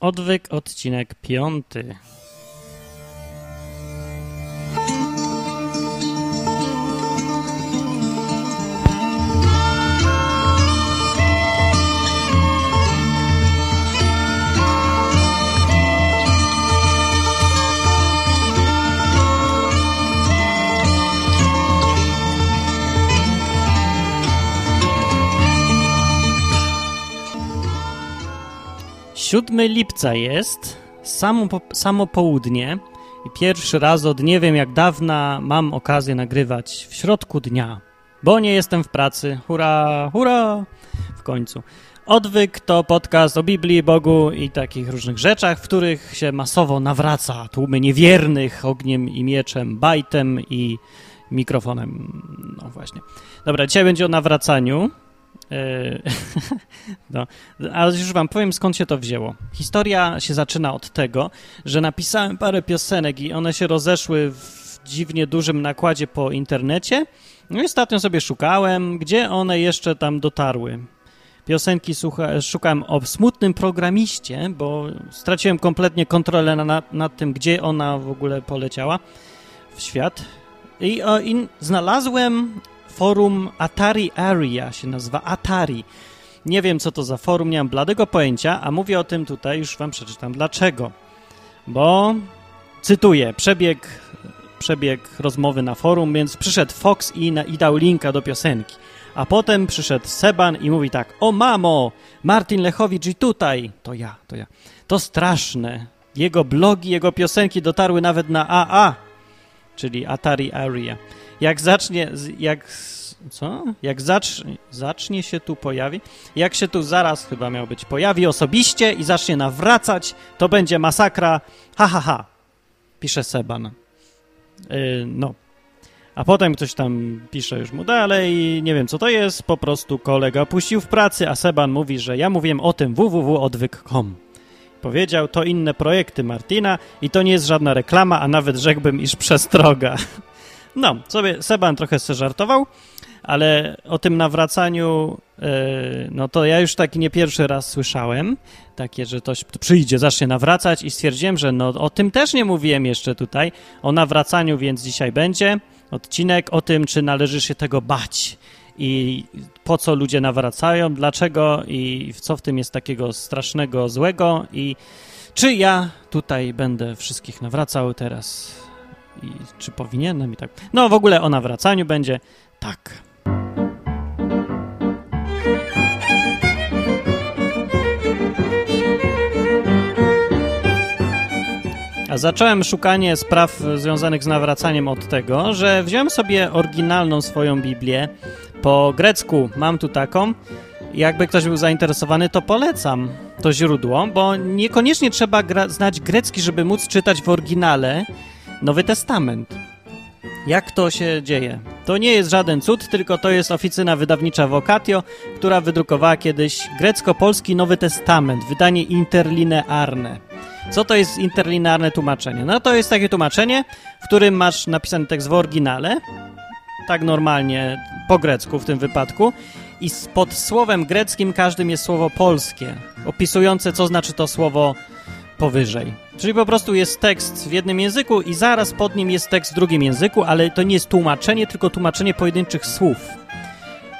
Odwyk, odcinek piąty. Siódmy lipca jest, samo, samo południe i pierwszy raz od nie wiem jak dawna mam okazję nagrywać w środku dnia, bo nie jestem w pracy. Hurra, hurra! W końcu. Odwyk to podcast o Biblii, Bogu i takich różnych rzeczach, w których się masowo nawraca tłumy niewiernych ogniem i mieczem, bajtem i mikrofonem. No właśnie. Dobra, dzisiaj będzie o nawracaniu. Yy, no, ale już wam powiem, skąd się to wzięło. Historia się zaczyna od tego, że napisałem parę piosenek i one się rozeszły w dziwnie dużym nakładzie po internecie. No i ostatnio sobie szukałem, gdzie one jeszcze tam dotarły. Piosenki słucha, szukałem o smutnym programiście, bo straciłem kompletnie kontrolę nad, nad tym, gdzie ona w ogóle poleciała w świat. I, o, i znalazłem forum Atari Area się nazywa Atari. Nie wiem, co to za forum, nie mam bladego pojęcia, a mówię o tym tutaj, już wam przeczytam dlaczego. Bo, cytuję, przebieg, przebieg rozmowy na forum, więc przyszedł Fox i, na, i dał linka do piosenki. A potem przyszedł Seban i mówi tak, o mamo, Martin Lechowicz i tutaj. To ja, to ja. To straszne. Jego blogi, jego piosenki dotarły nawet na AA, czyli Atari Area. Jak zacznie, jak, co? Jak zacznie, zacznie się tu pojawi, jak się tu zaraz chyba miał być, pojawi osobiście i zacznie nawracać, to będzie masakra, ha, ha, ha, pisze Seban. Yy, no. A potem ktoś tam pisze już mu dalej, nie wiem co to jest, po prostu kolega puścił w pracy, a Seban mówi, że ja mówiłem o tym www.odwyk.com. Powiedział, to inne projekty Martina i to nie jest żadna reklama, a nawet rzekłbym, iż przestroga. No, sobie Seban trochę żartował, ale o tym nawracaniu, yy, no to ja już taki nie pierwszy raz słyszałem, takie, że ktoś przyjdzie, zacznie nawracać i stwierdziłem, że no o tym też nie mówiłem jeszcze tutaj, o nawracaniu, więc dzisiaj będzie odcinek o tym, czy należy się tego bać i po co ludzie nawracają, dlaczego i co w tym jest takiego strasznego, złego i czy ja tutaj będę wszystkich nawracał teraz i czy powinienem i tak. No w ogóle o nawracaniu będzie tak. A zacząłem szukanie spraw związanych z nawracaniem od tego, że wziąłem sobie oryginalną swoją Biblię po grecku. Mam tu taką. Jakby ktoś był zainteresowany, to polecam to źródło, bo niekoniecznie trzeba znać grecki, żeby móc czytać w oryginale Nowy Testament. Jak to się dzieje? To nie jest żaden cud, tylko to jest oficyna wydawnicza Vocatio, która wydrukowała kiedyś grecko-polski Nowy Testament, wydanie interlinearne. Co to jest interlinearne tłumaczenie? No to jest takie tłumaczenie, w którym masz napisany tekst w oryginale, tak normalnie po grecku w tym wypadku, i pod słowem greckim każdym jest słowo polskie, opisujące co znaczy to słowo powyżej. Czyli po prostu jest tekst w jednym języku i zaraz pod nim jest tekst w drugim języku, ale to nie jest tłumaczenie, tylko tłumaczenie pojedynczych słów.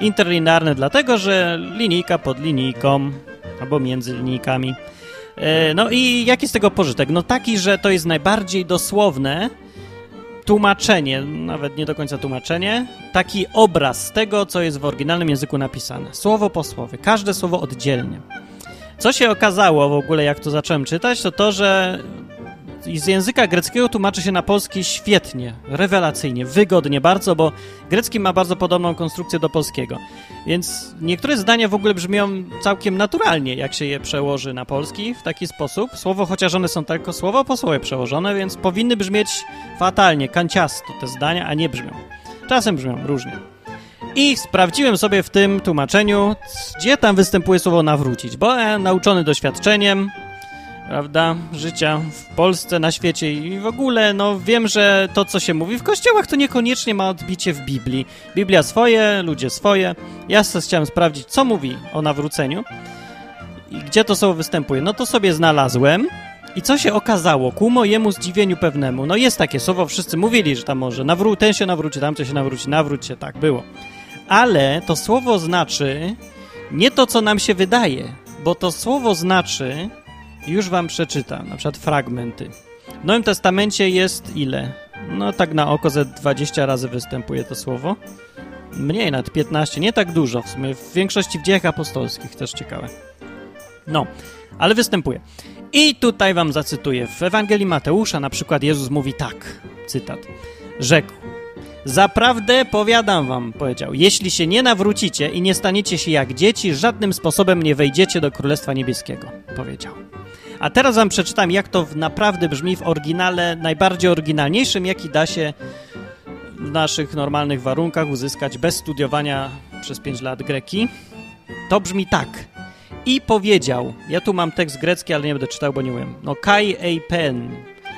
Interlinearne dlatego, że linijka pod linijką albo między linijkami. E, no i jaki jest tego pożytek? No taki, że to jest najbardziej dosłowne tłumaczenie, nawet nie do końca tłumaczenie, taki obraz tego, co jest w oryginalnym języku napisane. Słowo po słowie, każde słowo oddzielnie. Co się okazało w ogóle, jak to zacząłem czytać, to to, że z języka greckiego tłumaczy się na polski świetnie, rewelacyjnie, wygodnie bardzo, bo grecki ma bardzo podobną konstrukcję do polskiego. Więc niektóre zdania w ogóle brzmią całkiem naturalnie, jak się je przełoży na polski w taki sposób. Słowo, chociaż one są tylko słowo po słowie przełożone, więc powinny brzmieć fatalnie, kanciasto te zdania, a nie brzmią. Czasem brzmią różnie. I sprawdziłem sobie w tym tłumaczeniu, gdzie tam występuje słowo nawrócić, bo ja, nauczony doświadczeniem, prawda, życia w Polsce, na świecie i w ogóle, no wiem, że to, co się mówi w kościołach, to niekoniecznie ma odbicie w Biblii. Biblia swoje, ludzie swoje. Ja chciałem sprawdzić, co mówi o nawróceniu I gdzie to słowo występuje? No to sobie znalazłem. I co się okazało? Ku mojemu zdziwieniu pewnemu. No jest takie słowo, wszyscy mówili, że tam może nawró- ten się nawróci, tamten się nawróci, nawróć się, tak było. Ale to słowo znaczy nie to, co nam się wydaje, bo to słowo znaczy, już wam przeczytam, na przykład fragmenty. W Nowym Testamencie jest ile? No tak na oko ze 20 razy występuje to słowo. Mniej, nad 15, nie tak dużo w sumie. W większości w dziejach apostolskich też ciekawe. No, ale występuje. I tutaj wam zacytuję. W Ewangelii Mateusza na przykład Jezus mówi tak, cytat. Rzekł, Zaprawdę powiadam wam, powiedział, jeśli się nie nawrócicie i nie staniecie się jak dzieci, żadnym sposobem nie wejdziecie do Królestwa Niebieskiego, powiedział. A teraz wam przeczytam, jak to naprawdę brzmi w oryginale, najbardziej oryginalniejszym, jaki da się w naszych normalnych warunkach uzyskać bez studiowania przez 5 lat greki. To brzmi tak. I powiedział, ja tu mam tekst grecki, ale nie będę czytał, bo nie umiem. No, kai eipen,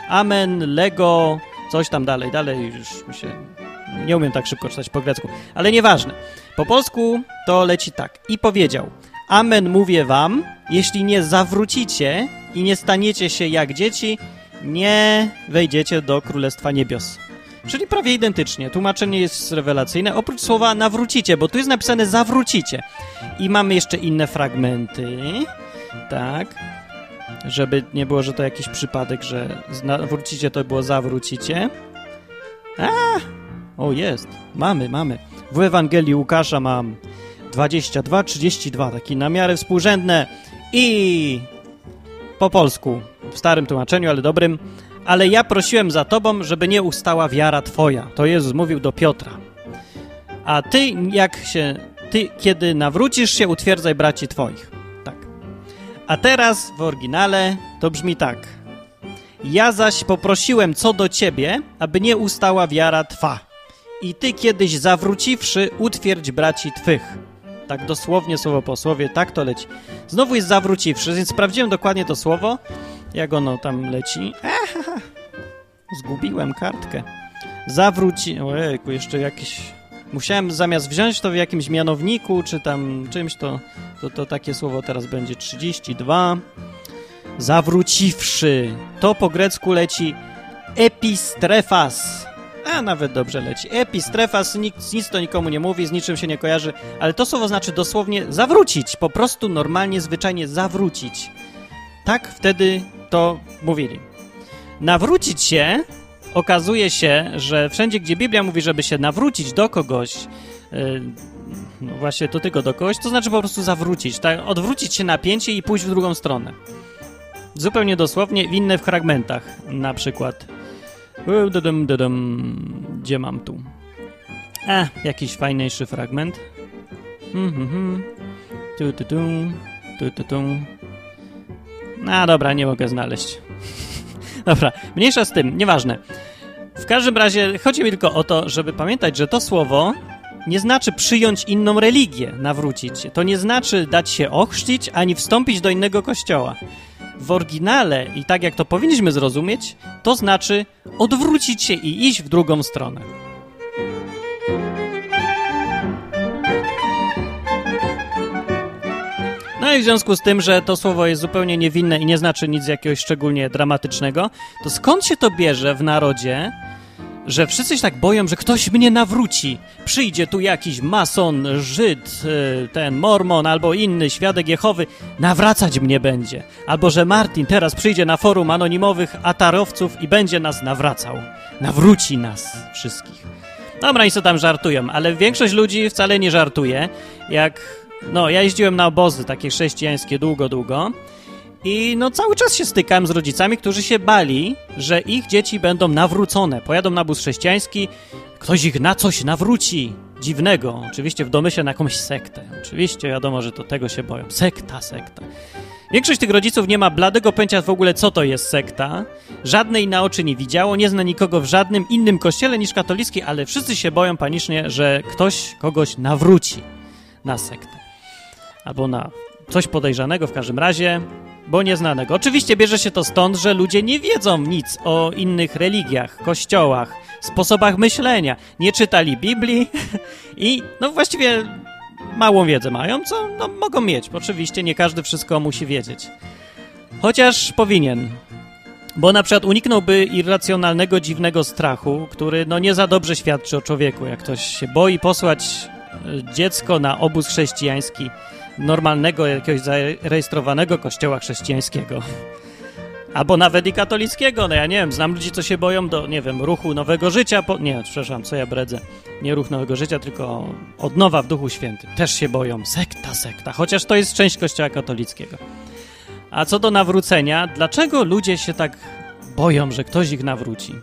amen, lego, coś tam dalej, dalej już mi się... Nie umiem tak szybko czytać po grecku, ale nieważne. Po polsku to leci tak. I powiedział, amen mówię wam, jeśli nie zawrócicie i nie staniecie się jak dzieci, nie wejdziecie do Królestwa Niebios. Czyli prawie identycznie. Tłumaczenie jest rewelacyjne, oprócz słowa nawrócicie, bo tu jest napisane zawrócicie. I mamy jeszcze inne fragmenty. Tak. Żeby nie było, że to jakiś przypadek, że nawrócicie to było zawrócicie. A! O, jest. Mamy, mamy. W Ewangelii Łukasza mam 22, 32, taki na miarę współrzędne. I po polsku, w starym tłumaczeniu, ale dobrym. Ale ja prosiłem za tobą, żeby nie ustała wiara twoja. To Jezus mówił do Piotra. A ty, jak się, ty, kiedy nawrócisz się, utwierdzaj braci twoich. Tak. A teraz w oryginale to brzmi tak. Ja zaś poprosiłem co do ciebie, aby nie ustała wiara twa. I ty kiedyś zawróciwszy, utwierdź braci twych. Tak dosłownie, słowo po słowie, tak to leci. Znowu jest zawróciwszy, więc sprawdziłem dokładnie to słowo, jak ono tam leci. Aha, zgubiłem kartkę. Zawróci... Ojejku, jeszcze jakieś... Musiałem zamiast wziąć to w jakimś mianowniku, czy tam czymś, to, to, to takie słowo teraz będzie 32. Zawróciwszy. To po grecku leci epistrefas. A nawet dobrze leci. Epistrefas, nic, nic to nikomu nie mówi, z niczym się nie kojarzy, ale to słowo znaczy dosłownie zawrócić. Po prostu normalnie, zwyczajnie zawrócić. Tak wtedy to mówili. Nawrócić się okazuje się, że wszędzie, gdzie Biblia mówi, żeby się nawrócić do kogoś, yy, no właśnie to tylko do kogoś, to znaczy po prostu zawrócić, tak? odwrócić się napięcie i pójść w drugą stronę. Zupełnie dosłownie, w innych fragmentach, na przykład. Gdzie mam tu? A, jakiś fajniejszy fragment. Hmm, Tu, tu, tu, tu, tu, tu. A, dobra, nie mogę znaleźć. dobra, mniejsza z tym, nieważne. W każdym razie chodzi mi tylko o to, żeby pamiętać, że to słowo nie znaczy przyjąć inną religię, nawrócić się. To nie znaczy dać się ochrzcić, ani wstąpić do innego kościoła. W oryginale, i tak jak to powinniśmy zrozumieć, to znaczy odwrócić się i iść w drugą stronę. No i w związku z tym, że to słowo jest zupełnie niewinne i nie znaczy nic jakiegoś szczególnie dramatycznego, to skąd się to bierze w narodzie, że wszyscy się tak boją, że ktoś mnie nawróci. Przyjdzie tu jakiś mason, Żyd, y, ten mormon albo inny świadek Jehowy, nawracać mnie będzie. Albo że Martin teraz przyjdzie na forum anonimowych atarowców i będzie nas nawracał. Nawróci nas wszystkich. Dobra, i co tam żartują, ale większość ludzi wcale nie żartuje. Jak, no, ja jeździłem na obozy takie chrześcijańskie długo, długo i no cały czas się stykałem z rodzicami, którzy się bali, że ich dzieci będą nawrócone. Pojadą na bus chrześcijański, ktoś ich na coś nawróci. Dziwnego. Oczywiście w domyśle na jakąś sektę. Oczywiście wiadomo, że to tego się boją. Sekta, sekta. Większość tych rodziców nie ma bladego pojęcia w ogóle, co to jest sekta. Żadnej na oczy nie widziało, nie zna nikogo w żadnym innym kościele niż katolicki, ale wszyscy się boją panicznie, że ktoś kogoś nawróci na sektę. Albo na coś podejrzanego w każdym razie bo nieznanego. Oczywiście bierze się to stąd, że ludzie nie wiedzą nic o innych religiach, kościołach, sposobach myślenia. Nie czytali Biblii i no właściwie małą wiedzę mają, co no, mogą mieć. Oczywiście nie każdy wszystko musi wiedzieć. Chociaż powinien. Bo na przykład uniknąłby irracjonalnego, dziwnego strachu, który no nie za dobrze świadczy o człowieku. Jak ktoś się boi posłać e, dziecko na obóz chrześcijański normalnego, jakiegoś zarejestrowanego kościoła chrześcijańskiego. Albo nawet i katolickiego, no ja nie wiem, znam ludzi, co się boją do, nie wiem, ruchu nowego życia, po... nie, przepraszam, co ja bredzę, nie ruch nowego życia, tylko odnowa w Duchu Świętym, też się boją, sekta, sekta, chociaż to jest część kościoła katolickiego. A co do nawrócenia, dlaczego ludzie się tak boją, że ktoś ich nawróci?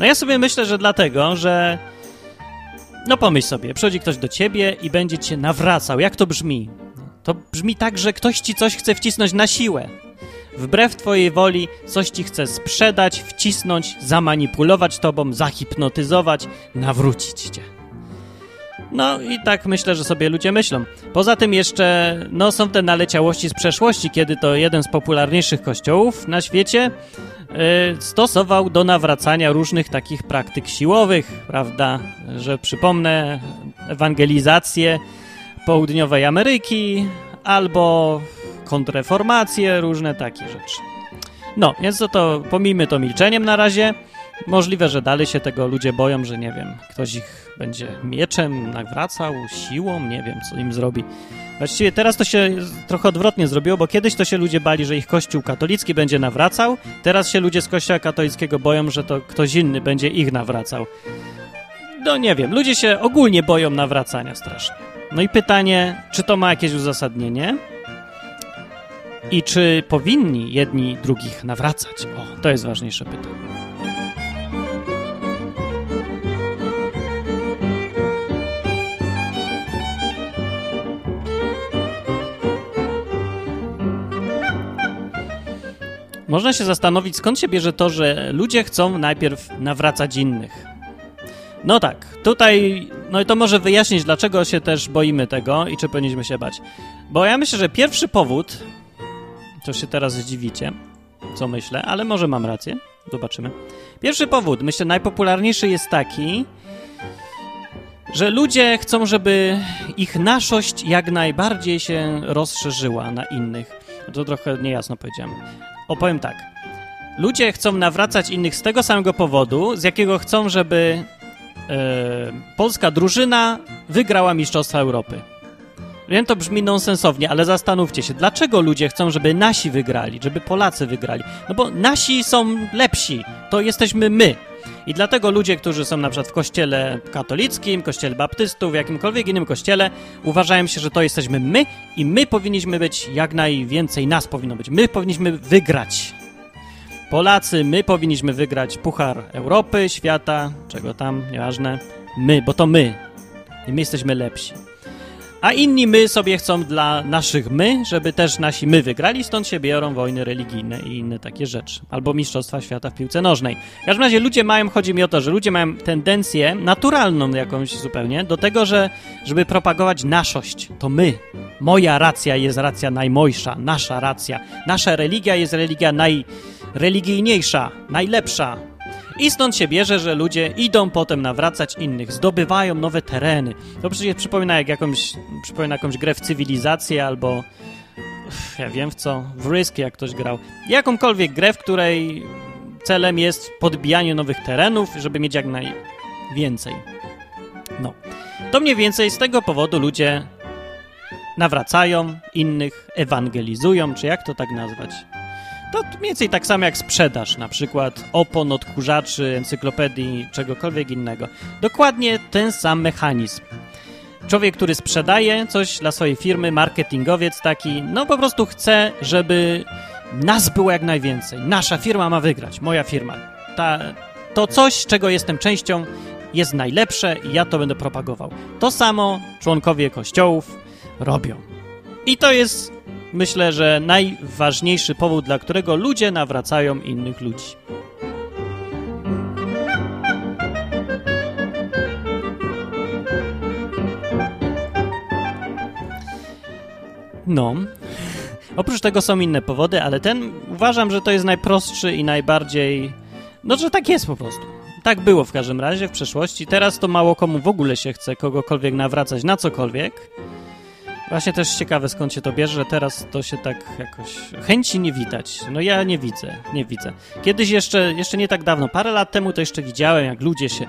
No ja sobie myślę, że dlatego, że no pomyśl sobie, przychodzi ktoś do ciebie i będzie cię nawracał. Jak to brzmi? To brzmi tak, że ktoś ci coś chce wcisnąć na siłę. Wbrew twojej woli coś ci chce sprzedać, wcisnąć, zamanipulować tobą, zahipnotyzować, nawrócić cię. No i tak myślę, że sobie ludzie myślą. Poza tym jeszcze, no są te naleciałości z przeszłości, kiedy to jeden z popularniejszych kościołów na świecie yy, stosował do nawracania różnych takich praktyk siłowych, prawda? Że przypomnę, ewangelizację południowej Ameryki albo kontreformacje, różne takie rzeczy. No, więc to, to pomijmy to milczeniem na razie. Możliwe, że dalej się tego ludzie boją, że nie wiem, ktoś ich będzie mieczem nawracał, siłą, nie wiem, co im zrobi. Właściwie teraz to się trochę odwrotnie zrobiło, bo kiedyś to się ludzie bali, że ich kościół katolicki będzie nawracał, teraz się ludzie z kościoła katolickiego boją, że to ktoś inny będzie ich nawracał. No nie wiem, ludzie się ogólnie boją nawracania strasznie. No i pytanie, czy to ma jakieś uzasadnienie? I czy powinni jedni drugich nawracać? O, to jest ważniejsze pytanie. Można się zastanowić, skąd się bierze to, że ludzie chcą najpierw nawracać innych. No tak, tutaj, no i to może wyjaśnić, dlaczego się też boimy tego i czy powinniśmy się bać. Bo ja myślę, że pierwszy powód, to się teraz zdziwicie, co myślę, ale może mam rację, zobaczymy. Pierwszy powód, myślę, najpopularniejszy jest taki, że ludzie chcą, żeby ich naszość jak najbardziej się rozszerzyła na innych. To trochę niejasno powiedziałem. Opowiem tak. Ludzie chcą nawracać innych z tego samego powodu, z jakiego chcą, żeby polska drużyna wygrała Mistrzostwa Europy. Wiem, to brzmi nonsensownie, ale zastanówcie się, dlaczego ludzie chcą, żeby nasi wygrali, żeby Polacy wygrali? No bo nasi są lepsi, to jesteśmy my. I dlatego ludzie, którzy są na przykład w kościele katolickim, kościele baptystów, w jakimkolwiek innym kościele, uważają się, że to jesteśmy my i my powinniśmy być, jak najwięcej nas powinno być. My powinniśmy wygrać. Polacy, my powinniśmy wygrać Puchar Europy, świata, czego tam, nieważne. My, bo to my. I my jesteśmy lepsi. A inni my sobie chcą dla naszych my, żeby też nasi my wygrali, stąd się biorą wojny religijne i inne takie rzeczy. Albo Mistrzostwa Świata w piłce nożnej. W każdym razie ludzie mają, chodzi mi o to, że ludzie mają tendencję naturalną jakąś zupełnie do tego, że żeby propagować naszość, to my. Moja racja jest racja najmojsza, nasza racja. Nasza religia jest religia najreligijniejsza, najlepsza, i stąd się bierze, że ludzie idą potem nawracać innych, zdobywają nowe tereny. To przecież przypomina jak jakąś, przypomina jakąś grę w cywilizację albo ja wiem w co, w Risk jak ktoś grał. Jakąkolwiek grę, w której celem jest podbijanie nowych terenów, żeby mieć jak najwięcej. No. To mniej więcej z tego powodu ludzie nawracają innych, ewangelizują, czy jak to tak nazwać? To mniej więcej tak samo jak sprzedaż, na przykład opon, odkurzaczy, encyklopedii, czegokolwiek innego. Dokładnie ten sam mechanizm. Człowiek, który sprzedaje coś dla swojej firmy, marketingowiec taki, no po prostu chce, żeby nas było jak najwięcej. Nasza firma ma wygrać, moja firma. Ta, to coś, czego jestem częścią, jest najlepsze i ja to będę propagował. To samo członkowie kościołów robią. I to jest myślę, że najważniejszy powód, dla którego ludzie nawracają innych ludzi. No. Oprócz tego są inne powody, ale ten uważam, że to jest najprostszy i najbardziej. No, że tak jest po prostu. Tak było w każdym razie w przeszłości. Teraz to mało komu w ogóle się chce kogokolwiek nawracać na cokolwiek. Właśnie też ciekawe skąd się to bierze, że teraz to się tak jakoś... Chęci nie widać. No ja nie widzę, nie widzę. Kiedyś jeszcze, jeszcze nie tak dawno, parę lat temu to jeszcze widziałem, jak ludzie się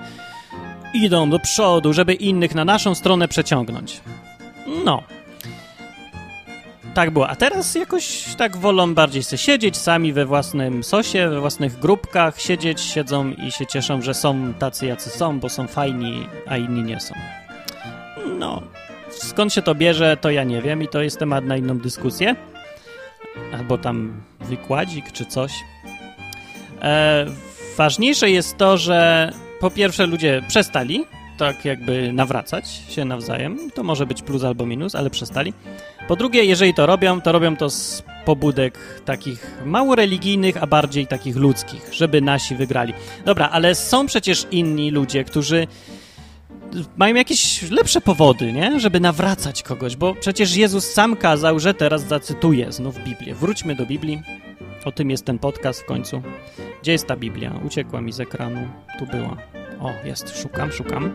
idą do przodu, żeby innych na naszą stronę przeciągnąć. No. Tak było. A teraz jakoś tak wolą bardziej sobie siedzieć sami we własnym sosie, we własnych grupkach, siedzieć, siedzą i się cieszą, że są tacy, jacy są, bo są fajni, a inni nie są. No, skąd się to bierze, to ja nie wiem i to jest temat na inną dyskusję. Albo tam wykładzik czy coś. E, ważniejsze jest to, że po pierwsze ludzie przestali tak jakby nawracać się nawzajem. To może być plus albo minus, ale przestali. Po drugie, jeżeli to robią, to robią to z pobudek takich mało religijnych, a bardziej takich ludzkich, żeby nasi wygrali. Dobra, ale są przecież inni ludzie, którzy mają jakieś lepsze powody, nie? Żeby nawracać kogoś, bo przecież Jezus sam kazał, że teraz zacytuję znów Biblię. Wróćmy do Biblii. O tym jest ten podcast w końcu. Gdzie jest ta Biblia? Uciekła mi z ekranu. Tu była. O, jest. Szukam, szukam.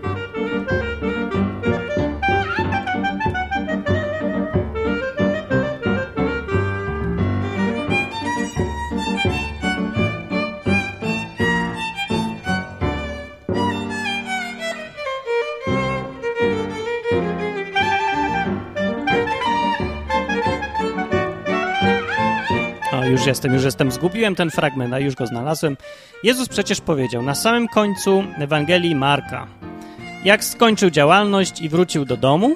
Już jestem, już jestem. Zgubiłem ten fragment, a już go znalazłem. Jezus przecież powiedział na samym końcu Ewangelii Marka, jak skończył działalność i wrócił do domu,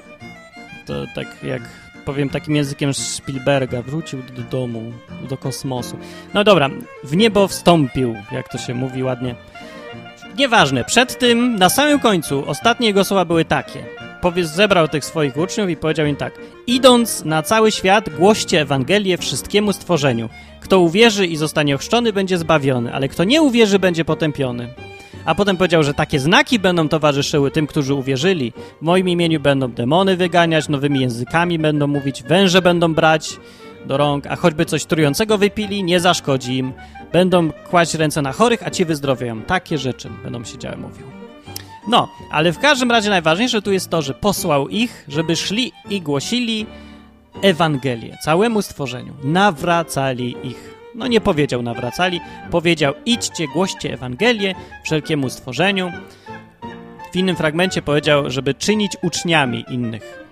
to tak jak powiem takim językiem Spielberga, wrócił do domu, do kosmosu. No dobra, w niebo wstąpił, jak to się mówi ładnie. Nieważne, przed tym, na samym końcu, ostatnie jego słowa były takie. Powiedz, zebrał tych swoich uczniów i powiedział im tak. Idąc na cały świat, głoście Ewangelię wszystkiemu stworzeniu. Kto uwierzy i zostanie ochrzczony, będzie zbawiony, ale kto nie uwierzy, będzie potępiony. A potem powiedział, że takie znaki będą towarzyszyły tym, którzy uwierzyli. W moim imieniu będą demony wyganiać, nowymi językami będą mówić, węże będą brać do rąk, a choćby coś trującego wypili, nie zaszkodzi im. Będą kłaść ręce na chorych, a ci wyzdrowieją. Takie rzeczy będą się działy, mówił. No, ale w każdym razie najważniejsze tu jest to, że posłał ich, żeby szli i głosili Ewangelię całemu stworzeniu. Nawracali ich. No nie powiedział nawracali, powiedział idźcie, głoście Ewangelię wszelkiemu stworzeniu. W innym fragmencie powiedział, żeby czynić uczniami innych.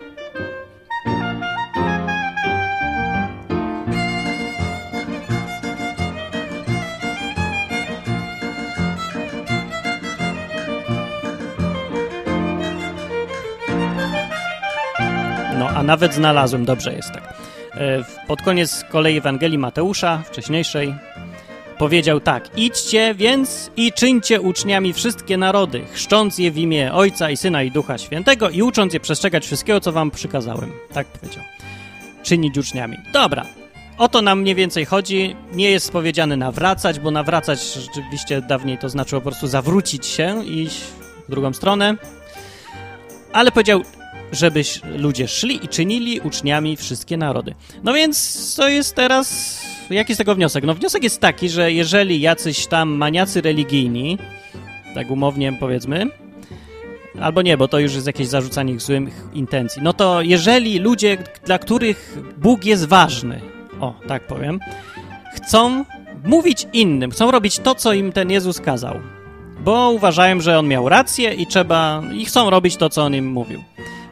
Nawet znalazłem, dobrze jest tak. E, Pod koniec kolei Ewangelii Mateusza, wcześniejszej, powiedział tak: Idźcie więc i czyńcie uczniami wszystkie narody, chrzcząc je w imię Ojca i Syna i Ducha Świętego i ucząc je przestrzegać wszystkiego, co wam przykazałem. Tak powiedział. Czynić uczniami. Dobra. O to nam mniej więcej chodzi. Nie jest powiedziane nawracać, bo nawracać rzeczywiście dawniej to znaczyło po prostu zawrócić się i iść w drugą stronę. Ale powiedział, żebyś ludzie szli i czynili uczniami wszystkie narody. No więc to jest teraz. Jaki z tego wniosek? No wniosek jest taki, że jeżeli jacyś tam maniacy religijni, tak umownie powiedzmy, albo nie, bo to już jest jakieś zarzucanie ich złych intencji, no to jeżeli ludzie, dla których Bóg jest ważny, o, tak powiem, chcą mówić innym, chcą robić to, co im ten Jezus kazał, bo uważają, że on miał rację i trzeba, i chcą robić to, co on im mówił.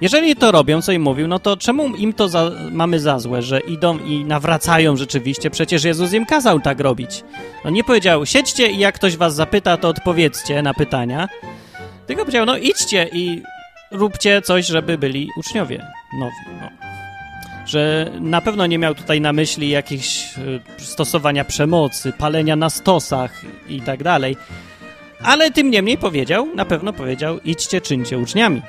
Jeżeli to robią, co im mówił, no to czemu im to za, mamy za złe, że idą i nawracają rzeczywiście? Przecież Jezus im kazał tak robić. No nie powiedział, siedźcie i jak ktoś was zapyta, to odpowiedzcie na pytania. Tylko powiedział, no idźcie i róbcie coś, żeby byli uczniowie nowi. No. Że na pewno nie miał tutaj na myśli jakichś y, stosowania przemocy, palenia na stosach i tak dalej. Ale tym niemniej powiedział, na pewno powiedział, idźcie, czyńcie uczniami.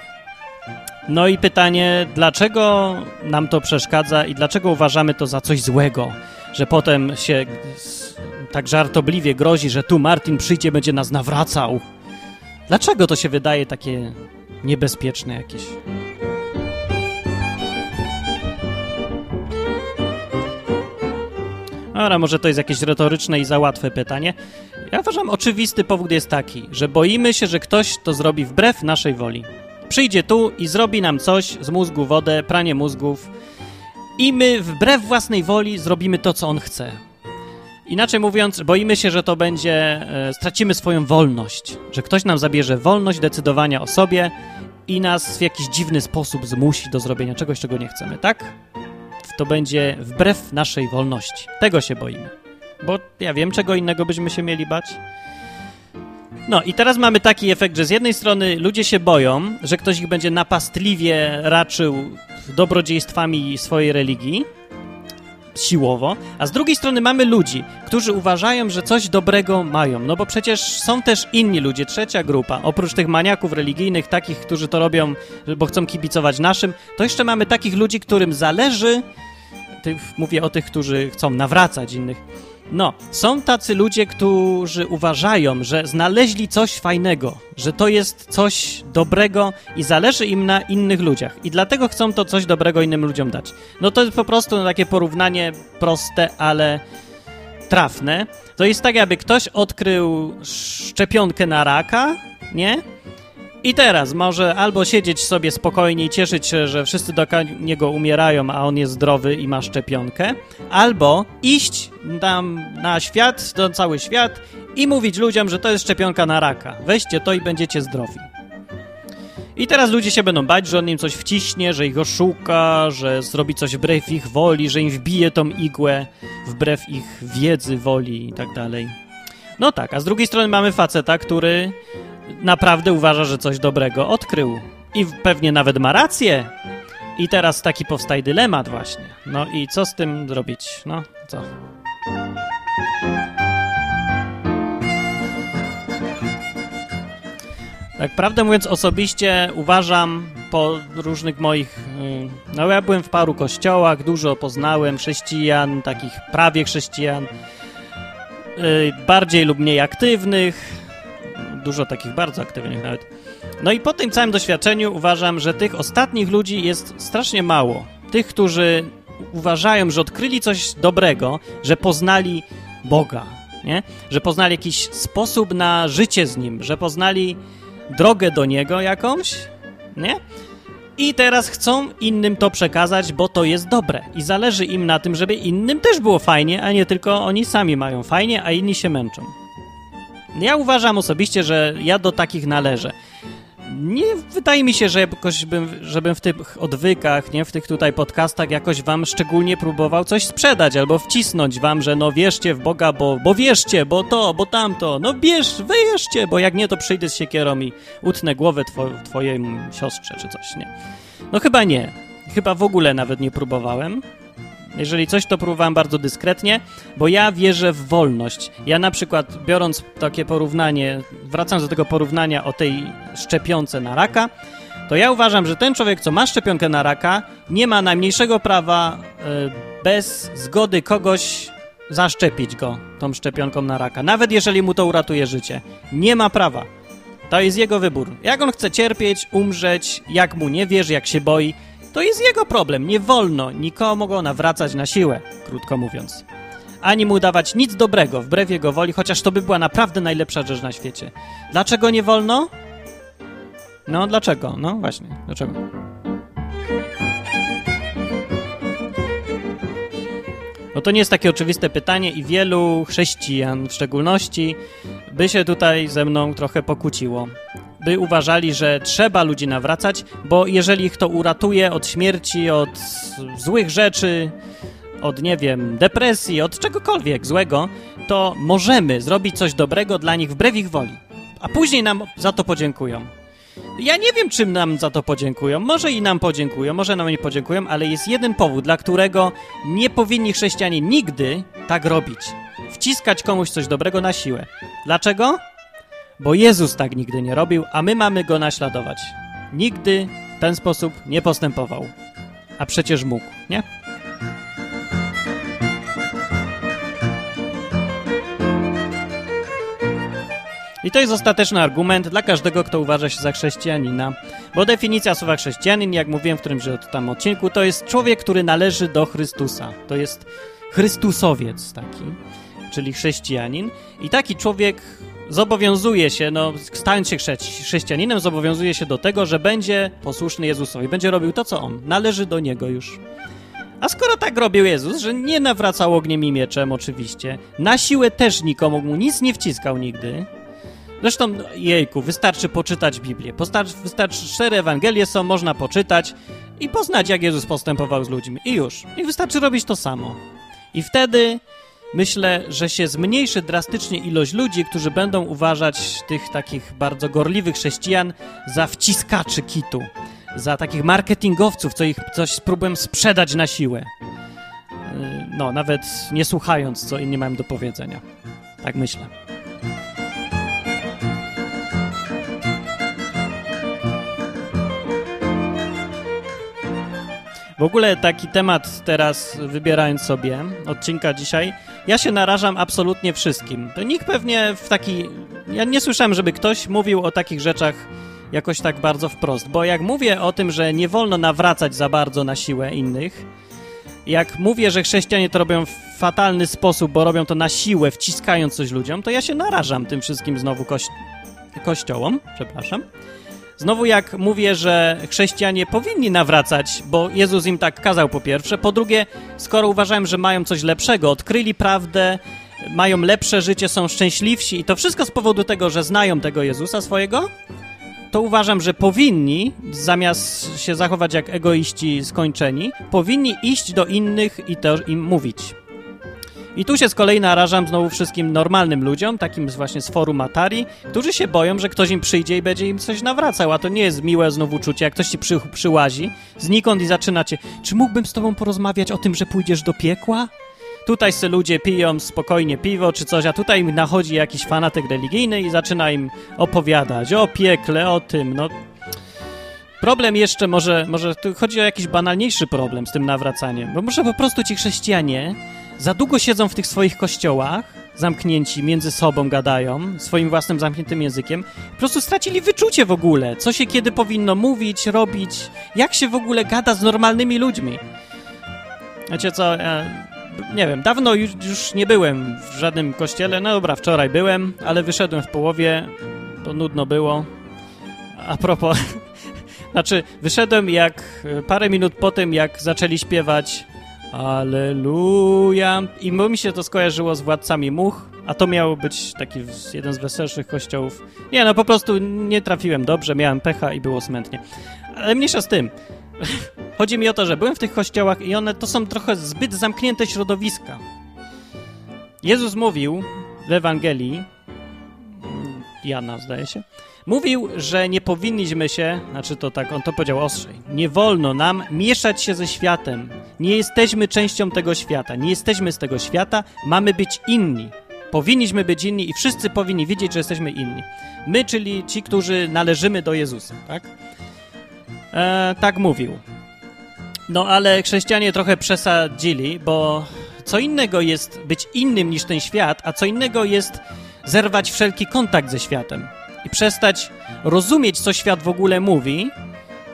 No i pytanie, dlaczego nam to przeszkadza i dlaczego uważamy to za coś złego, że potem się tak żartobliwie grozi, że tu Martin przyjdzie, będzie nas nawracał. Dlaczego to się wydaje takie niebezpieczne jakieś? Dobra, może to jest jakieś retoryczne i za łatwe pytanie. Ja uważam, oczywisty powód jest taki, że boimy się, że ktoś to zrobi wbrew naszej woli. Przyjdzie tu i zrobi nam coś z mózgu, wodę, pranie mózgów i my wbrew własnej woli zrobimy to, co on chce. Inaczej mówiąc, boimy się, że to będzie, e, stracimy swoją wolność, że ktoś nam zabierze wolność decydowania o sobie i nas w jakiś dziwny sposób zmusi do zrobienia czegoś, czego nie chcemy, tak? To będzie wbrew naszej wolności. Tego się boimy. Bo ja wiem, czego innego byśmy się mieli bać. No i teraz mamy taki efekt, że z jednej strony ludzie się boją, że ktoś ich będzie napastliwie raczył dobrodziejstwami swojej religii, siłowo, a z drugiej strony mamy ludzi, którzy uważają, że coś dobrego mają, no bo przecież są też inni ludzie, trzecia grupa, oprócz tych maniaków religijnych, takich, którzy to robią, bo chcą kibicować naszym, to jeszcze mamy takich ludzi, którym zależy, mówię o tych, którzy chcą nawracać innych, no, są tacy ludzie, którzy uważają, że znaleźli coś fajnego, że to jest coś dobrego i zależy im na innych ludziach. I dlatego chcą to coś dobrego innym ludziom dać. No to jest po prostu takie porównanie proste, ale trafne. To jest tak, jakby ktoś odkrył szczepionkę na raka, nie? I teraz może albo siedzieć sobie spokojnie i cieszyć się, że wszyscy do niego umierają, a on jest zdrowy i ma szczepionkę, albo iść tam na świat, na cały świat i mówić ludziom, że to jest szczepionka na raka. Weźcie to i będziecie zdrowi. I teraz ludzie się będą bać, że on im coś wciśnie, że ich oszuka, że zrobi coś wbrew ich woli, że im wbije tą igłę wbrew ich wiedzy, woli i tak dalej. No tak, a z drugiej strony mamy faceta, który naprawdę uważa, że coś dobrego odkrył. I pewnie nawet ma rację. I teraz taki powstaje dylemat właśnie. No i co z tym zrobić? No, co? Tak, prawdę mówiąc, osobiście uważam po różnych moich. Y, no, ja byłem w paru kościołach, dużo poznałem chrześcijan, takich prawie chrześcijan, y, bardziej lub mniej aktywnych, dużo takich bardzo aktywnych nawet. No i po tym całym doświadczeniu uważam, że tych ostatnich ludzi jest strasznie mało. Tych, którzy uważają, że odkryli coś dobrego, że poznali Boga, nie? że poznali jakiś sposób na życie z Nim, że poznali drogę do Niego jakąś, nie? I teraz chcą innym to przekazać, bo to jest dobre. I zależy im na tym, żeby innym też było fajnie, a nie tylko oni sami mają fajnie, a inni się męczą. Ja uważam osobiście, że ja do takich należę. Nie wydaje mi się, że jakoś bym, żebym w tych odwykach, nie w tych tutaj podcastach jakoś wam szczególnie próbował coś sprzedać albo wcisnąć wam, że no wierzcie w Boga, bo, bo wierzcie, bo to, bo tamto. No bierz, wyjeżdżcie, bo jak nie, to przyjdę z siekierą i utnę głowę two, twojej siostrze czy coś, nie? No chyba nie. Chyba w ogóle nawet nie próbowałem. Jeżeli coś, to próbowałem bardzo dyskretnie, bo ja wierzę w wolność. Ja na przykład, biorąc takie porównanie, wracając do tego porównania o tej szczepionce na raka, to ja uważam, że ten człowiek, co ma szczepionkę na raka, nie ma najmniejszego prawa y, bez zgody kogoś zaszczepić go tą szczepionką na raka. Nawet jeżeli mu to uratuje życie. Nie ma prawa. To jest jego wybór. Jak on chce cierpieć, umrzeć, jak mu nie wierzy, jak się boi, to jest jego problem. Nie wolno nikomu go nawracać na siłę, krótko mówiąc. Ani mu dawać nic dobrego, wbrew jego woli, chociaż to by była naprawdę najlepsza rzecz na świecie. Dlaczego nie wolno? No, dlaczego? No właśnie, dlaczego? No to nie jest takie oczywiste pytanie i wielu chrześcijan w szczególności by się tutaj ze mną trochę pokłóciło by uważali, że trzeba ludzi nawracać, bo jeżeli ich to uratuje od śmierci, od złych rzeczy, od, nie wiem, depresji, od czegokolwiek złego, to możemy zrobić coś dobrego dla nich wbrew ich woli. A później nam za to podziękują. Ja nie wiem, czym nam za to podziękują. Może i nam podziękują, może nam nie podziękują, ale jest jeden powód, dla którego nie powinni chrześcijanie nigdy tak robić. Wciskać komuś coś dobrego na siłę. Dlaczego? Bo Jezus tak nigdy nie robił, a my mamy go naśladować. Nigdy w ten sposób nie postępował. A przecież mógł, nie? I to jest ostateczny argument dla każdego, kto uważa się za chrześcijanina. Bo definicja słowa chrześcijanin, jak mówiłem w którymś tam odcinku, to jest człowiek, który należy do Chrystusa. To jest Chrystusowiec taki, czyli chrześcijanin. I taki człowiek zobowiązuje się, no, stając się chrześcijaninem, zobowiązuje się do tego, że będzie posłuszny Jezusowi, będzie robił to, co on. Należy do niego już. A skoro tak robił Jezus, że nie nawracał ogniem i mieczem, oczywiście, na siłę też nikomu mu nic nie wciskał nigdy. Zresztą, jejku, wystarczy poczytać Biblię. Postarczy, wystarczy, cztery Ewangelie są, można poczytać i poznać, jak Jezus postępował z ludźmi. I już. I wystarczy robić to samo. I wtedy myślę, że się zmniejszy drastycznie ilość ludzi, którzy będą uważać tych takich bardzo gorliwych chrześcijan za wciskaczy kitu, za takich marketingowców, co ich coś spróbują sprzedać na siłę. Yy, no, nawet nie słuchając, co inni mają do powiedzenia. Tak myślę. W ogóle taki temat teraz wybierając sobie odcinka dzisiaj, ja się narażam absolutnie wszystkim. To nikt pewnie w taki. Ja nie słyszałem, żeby ktoś mówił o takich rzeczach jakoś tak bardzo wprost, bo jak mówię o tym, że nie wolno nawracać za bardzo na siłę innych, jak mówię, że chrześcijanie to robią w fatalny sposób, bo robią to na siłę, wciskając coś ludziom, to ja się narażam tym wszystkim znowu kości kościołom, przepraszam. Znowu jak mówię, że chrześcijanie powinni nawracać, bo Jezus im tak kazał po pierwsze, po drugie, skoro uważałem, że mają coś lepszego, odkryli prawdę, mają lepsze życie, są szczęśliwsi i to wszystko z powodu tego, że znają tego Jezusa swojego, to uważam, że powinni, zamiast się zachować jak egoiści skończeni, powinni iść do innych i to im mówić. I tu się z kolei narażam znowu wszystkim normalnym ludziom, takim właśnie z forum Atari, którzy się boją, że ktoś im przyjdzie i będzie im coś nawracał, a to nie jest miłe znowu uczucie, jak ktoś ci przy, przyłazi znikąd i zaczynacie, czy mógłbym z tobą porozmawiać o tym, że pójdziesz do piekła? Tutaj se ludzie piją spokojnie piwo czy coś, a tutaj im nachodzi jakiś fanatyk religijny i zaczyna im opowiadać o piekle, o tym, no... Problem jeszcze może, może tu chodzi o jakiś banalniejszy problem z tym nawracaniem, bo może po prostu ci chrześcijanie za długo siedzą w tych swoich kościołach, zamknięci, między sobą gadają, swoim własnym zamkniętym językiem, po prostu stracili wyczucie w ogóle, co się kiedy powinno mówić, robić, jak się w ogóle gada z normalnymi ludźmi. Wiecie co, ja, nie wiem, dawno już, już nie byłem w żadnym kościele, no dobra, wczoraj byłem, ale wyszedłem w połowie, to nudno było. A propos, znaczy wyszedłem jak parę minut po tym, jak zaczęli śpiewać Aleluja. I mi się to skojarzyło z Władcami Much, a to miało być taki jeden z weselszych kościołów. Nie, no po prostu nie trafiłem dobrze, miałem pecha i było smętnie. Ale mniejsza z tym. Chodzi mi o to, że byłem w tych kościołach i one to są trochę zbyt zamknięte środowiska. Jezus mówił w Ewangelii, Jana zdaje się, Mówił, że nie powinniśmy się, znaczy to tak, on to powiedział ostrzej, nie wolno nam mieszać się ze światem. Nie jesteśmy częścią tego świata, nie jesteśmy z tego świata, mamy być inni. Powinniśmy być inni i wszyscy powinni wiedzieć, że jesteśmy inni. My, czyli ci, którzy należymy do Jezusa, tak? E, tak mówił. No ale chrześcijanie trochę przesadzili, bo co innego jest być innym niż ten świat, a co innego jest zerwać wszelki kontakt ze światem i przestać rozumieć, co świat w ogóle mówi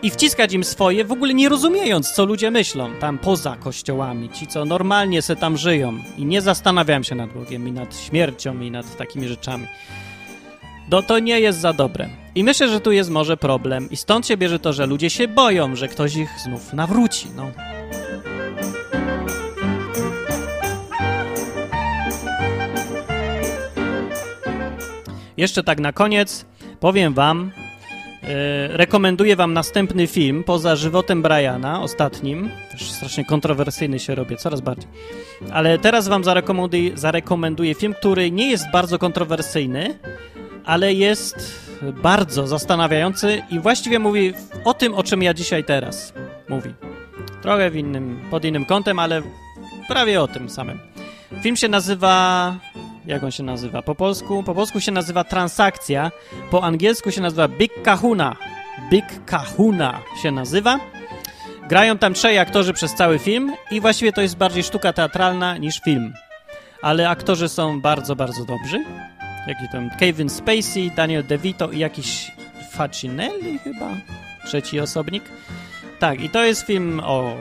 i wciskać im swoje, w ogóle nie rozumiejąc, co ludzie myślą tam poza kościołami, ci, co normalnie se tam żyją i nie zastanawiają się nad Bogiem i nad śmiercią i nad takimi rzeczami. No to nie jest za dobre. I myślę, że tu jest może problem i stąd się bierze to, że ludzie się boją, że ktoś ich znów nawróci, no. Jeszcze tak na koniec powiem wam, yy, rekomenduję wam następny film poza żywotem Briana, ostatnim. Też strasznie kontrowersyjny się robię, coraz bardziej. Ale teraz wam zarekomenduję, zarekomenduję film, który nie jest bardzo kontrowersyjny, ale jest bardzo zastanawiający i właściwie mówi o tym, o czym ja dzisiaj teraz mówi. Trochę w innym, pod innym kątem, ale prawie o tym samym. Film się nazywa jak on się nazywa po polsku? Po polsku się nazywa transakcja, po angielsku się nazywa Big Kahuna. Big Kahuna się nazywa. Grają tam trzej aktorzy przez cały film i właściwie to jest bardziej sztuka teatralna niż film. Ale aktorzy są bardzo, bardzo dobrzy. Jaki tam Kevin Spacey, Daniel DeVito i jakiś Facinelli chyba? Trzeci osobnik. Tak, i to jest film o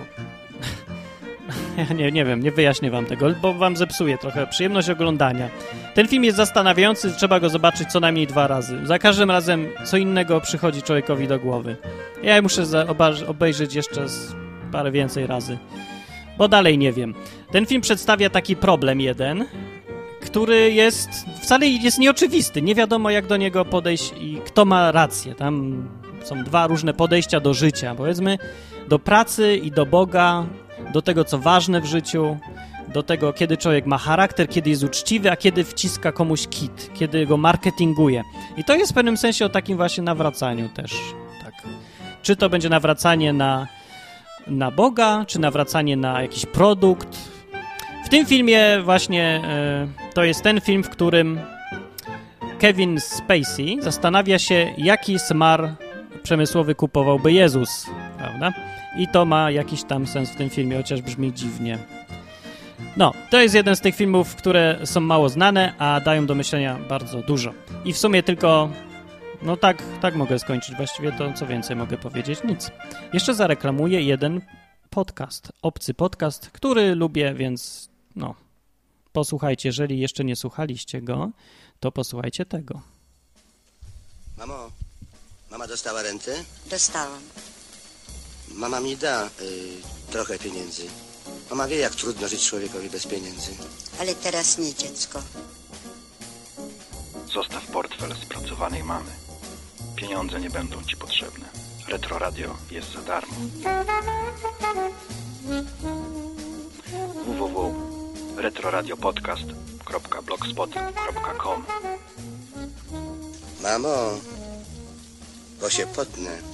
Nie, nie wiem, nie wyjaśnię wam tego, bo wam zepsuję trochę przyjemność oglądania. Ten film jest zastanawiający, trzeba go zobaczyć co najmniej dwa razy. Za każdym razem co innego przychodzi człowiekowi do głowy. Ja muszę obejrzeć jeszcze parę więcej razy, bo dalej nie wiem. Ten film przedstawia taki problem jeden, który jest wcale jest nieoczywisty. Nie wiadomo, jak do niego podejść i kto ma rację. Tam są dwa różne podejścia do życia. Powiedzmy, do pracy i do Boga, do tego, co ważne w życiu, do tego, kiedy człowiek ma charakter, kiedy jest uczciwy, a kiedy wciska komuś kit, kiedy go marketinguje. I to jest w pewnym sensie o takim właśnie nawracaniu też. Tak. Czy to będzie nawracanie na, na Boga, czy nawracanie na jakiś produkt. W tym filmie właśnie y, to jest ten film, w którym Kevin Spacey zastanawia się, jaki smar przemysłowy kupowałby Jezus, prawda? I to ma jakiś tam sens w tym filmie, chociaż brzmi dziwnie. No, to jest jeden z tych filmów, które są mało znane, a dają do myślenia bardzo dużo. I w sumie tylko, no tak, tak mogę skończyć. Właściwie to co więcej mogę powiedzieć? Nic. Jeszcze zareklamuję jeden podcast, obcy podcast, który lubię, więc no, posłuchajcie. Jeżeli jeszcze nie słuchaliście go, to posłuchajcie tego. Mamo, mama dostała rentę? Dostałam. Mama mi da y, trochę pieniędzy. Mama wie, jak trudno żyć człowiekowi bez pieniędzy. Ale teraz nie, dziecko. Zostaw portfel spracowanej mamy. Pieniądze nie będą ci potrzebne. Retro Radio jest za darmo. www.retroradiopodcast.blogspot.com Mamo, bo się potnę.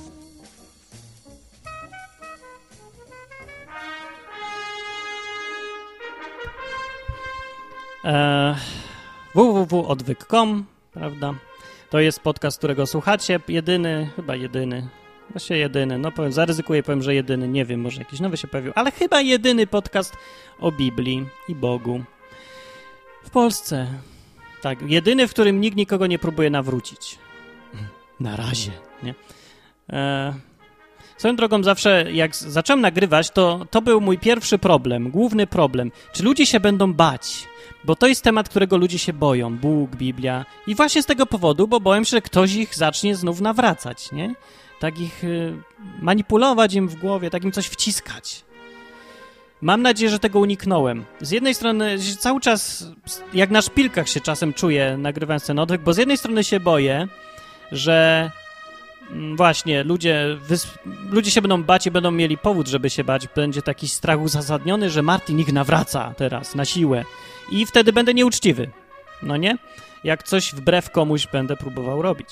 E, www.odwyk.com, prawda? To jest podcast, którego słuchacie. Jedyny, chyba jedyny, właśnie jedyny, no powiem, zaryzykuję, powiem, że jedyny, nie wiem, może jakiś nowy się pojawił, ale chyba jedyny podcast o Biblii i Bogu w Polsce. Tak, jedyny, w którym nikt nikogo nie próbuje nawrócić. Na razie, nie? E, Swoją drogą zawsze, jak zacząłem nagrywać, to to był mój pierwszy problem, główny problem. Czy ludzie się będą bać? Bo to jest temat, którego ludzie się boją. Bóg, Biblia. I właśnie z tego powodu, bo boję się, że ktoś ich zacznie znów nawracać, nie? Tak ich y, manipulować im w głowie, tak im coś wciskać. Mam nadzieję, że tego uniknąłem. Z jednej strony cały czas, jak na szpilkach się czasem czuję, nagrywając ten odwyk, bo z jednej strony się boję, że właśnie ludzie, ludzie się będą bać i będą mieli powód, żeby się bać. Będzie taki strach uzasadniony, że Martin ich nawraca teraz na siłę i wtedy będę nieuczciwy. No nie? Jak coś wbrew komuś będę próbował robić.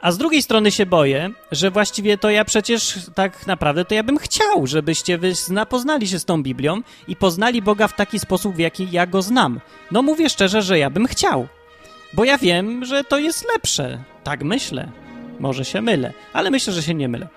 A z drugiej strony się boję, że właściwie to ja przecież tak naprawdę to ja bym chciał, żebyście wy poznali się z tą Biblią i poznali Boga w taki sposób, w jaki ja go znam. No mówię szczerze, że ja bym chciał. Bo ja wiem, że to jest lepsze. Tak myślę. Może się mylę, ale myślę, że się nie mylę.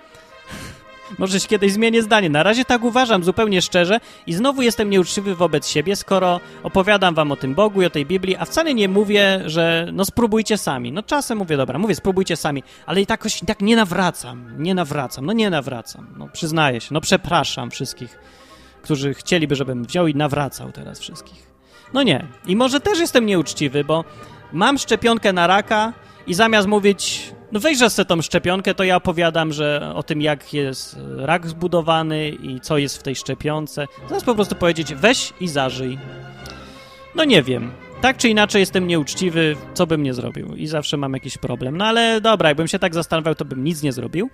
Może kiedyś zmienię zdanie. Na razie tak uważam, zupełnie szczerze i znowu jestem nieuczciwy wobec siebie, skoro opowiadam wam o tym Bogu i o tej Biblii, a wcale nie mówię, że no spróbujcie sami. No czasem mówię, dobra, mówię spróbujcie sami, ale i tak, i tak nie nawracam, nie nawracam, no nie nawracam. No przyznaję się, no przepraszam wszystkich, którzy chcieliby, żebym wziął i nawracał teraz wszystkich. No nie. I może też jestem nieuczciwy, bo mam szczepionkę na raka i zamiast mówić no weźże sobie tą szczepionkę, to ja opowiadam, że o tym, jak jest rak zbudowany i co jest w tej szczepionce. Zamiast po prostu powiedzieć, weź i zażyj. No nie wiem. Tak czy inaczej jestem nieuczciwy, co bym nie zrobił i zawsze mam jakiś problem. No ale dobra, jakbym się tak zastanawiał, to bym nic nie zrobił.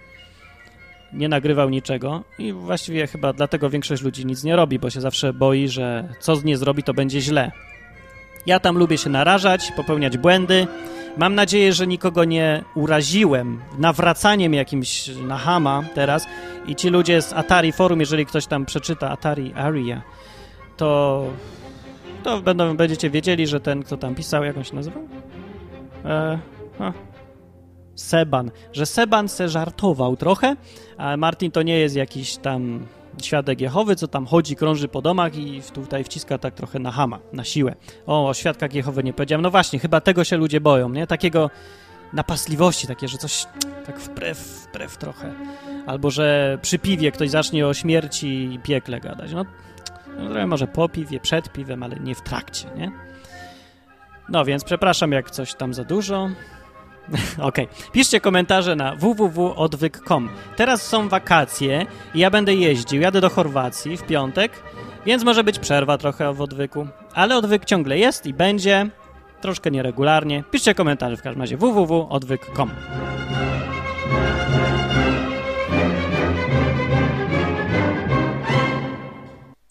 Nie nagrywał niczego i właściwie chyba dlatego większość ludzi nic nie robi, bo się zawsze boi, że co nie zrobi, to będzie źle. Ja tam lubię się narażać, popełniać błędy, Mam nadzieję, że nikogo nie uraziłem nawracaniem jakimś na Hama teraz i ci ludzie z Atari Forum, jeżeli ktoś tam przeczyta Atari Aria, to, to będą, będziecie wiedzieli, że ten, kto tam pisał, jak on się nazywał? E, Seban. Że Seban se żartował trochę, a Martin to nie jest jakiś tam świadek Jehowy, co tam chodzi, krąży po domach i tutaj wciska tak trochę na hama, na siłę. O, o świadkach Jehowy nie powiedziałem. No właśnie, chyba tego się ludzie boją, nie? Takiego napastliwości, takie, że coś tak wbrew, wbrew trochę. Albo, że przy piwie ktoś zacznie o śmierci i piekle gadać. No, No, trochę może po piwie, przed piwem, ale nie w trakcie, nie? No więc przepraszam, jak coś tam za dużo. Okej. Piszcie komentarze na www.odwyk.com. Teraz są wakacje i ja będę jeździł. Jadę do Chorwacji w piątek, więc może być przerwa trochę w odwyku. Ale odwyk ciągle jest i będzie. Troszkę nieregularnie. Piszcie komentarze w każdym razie www.odwyk.com.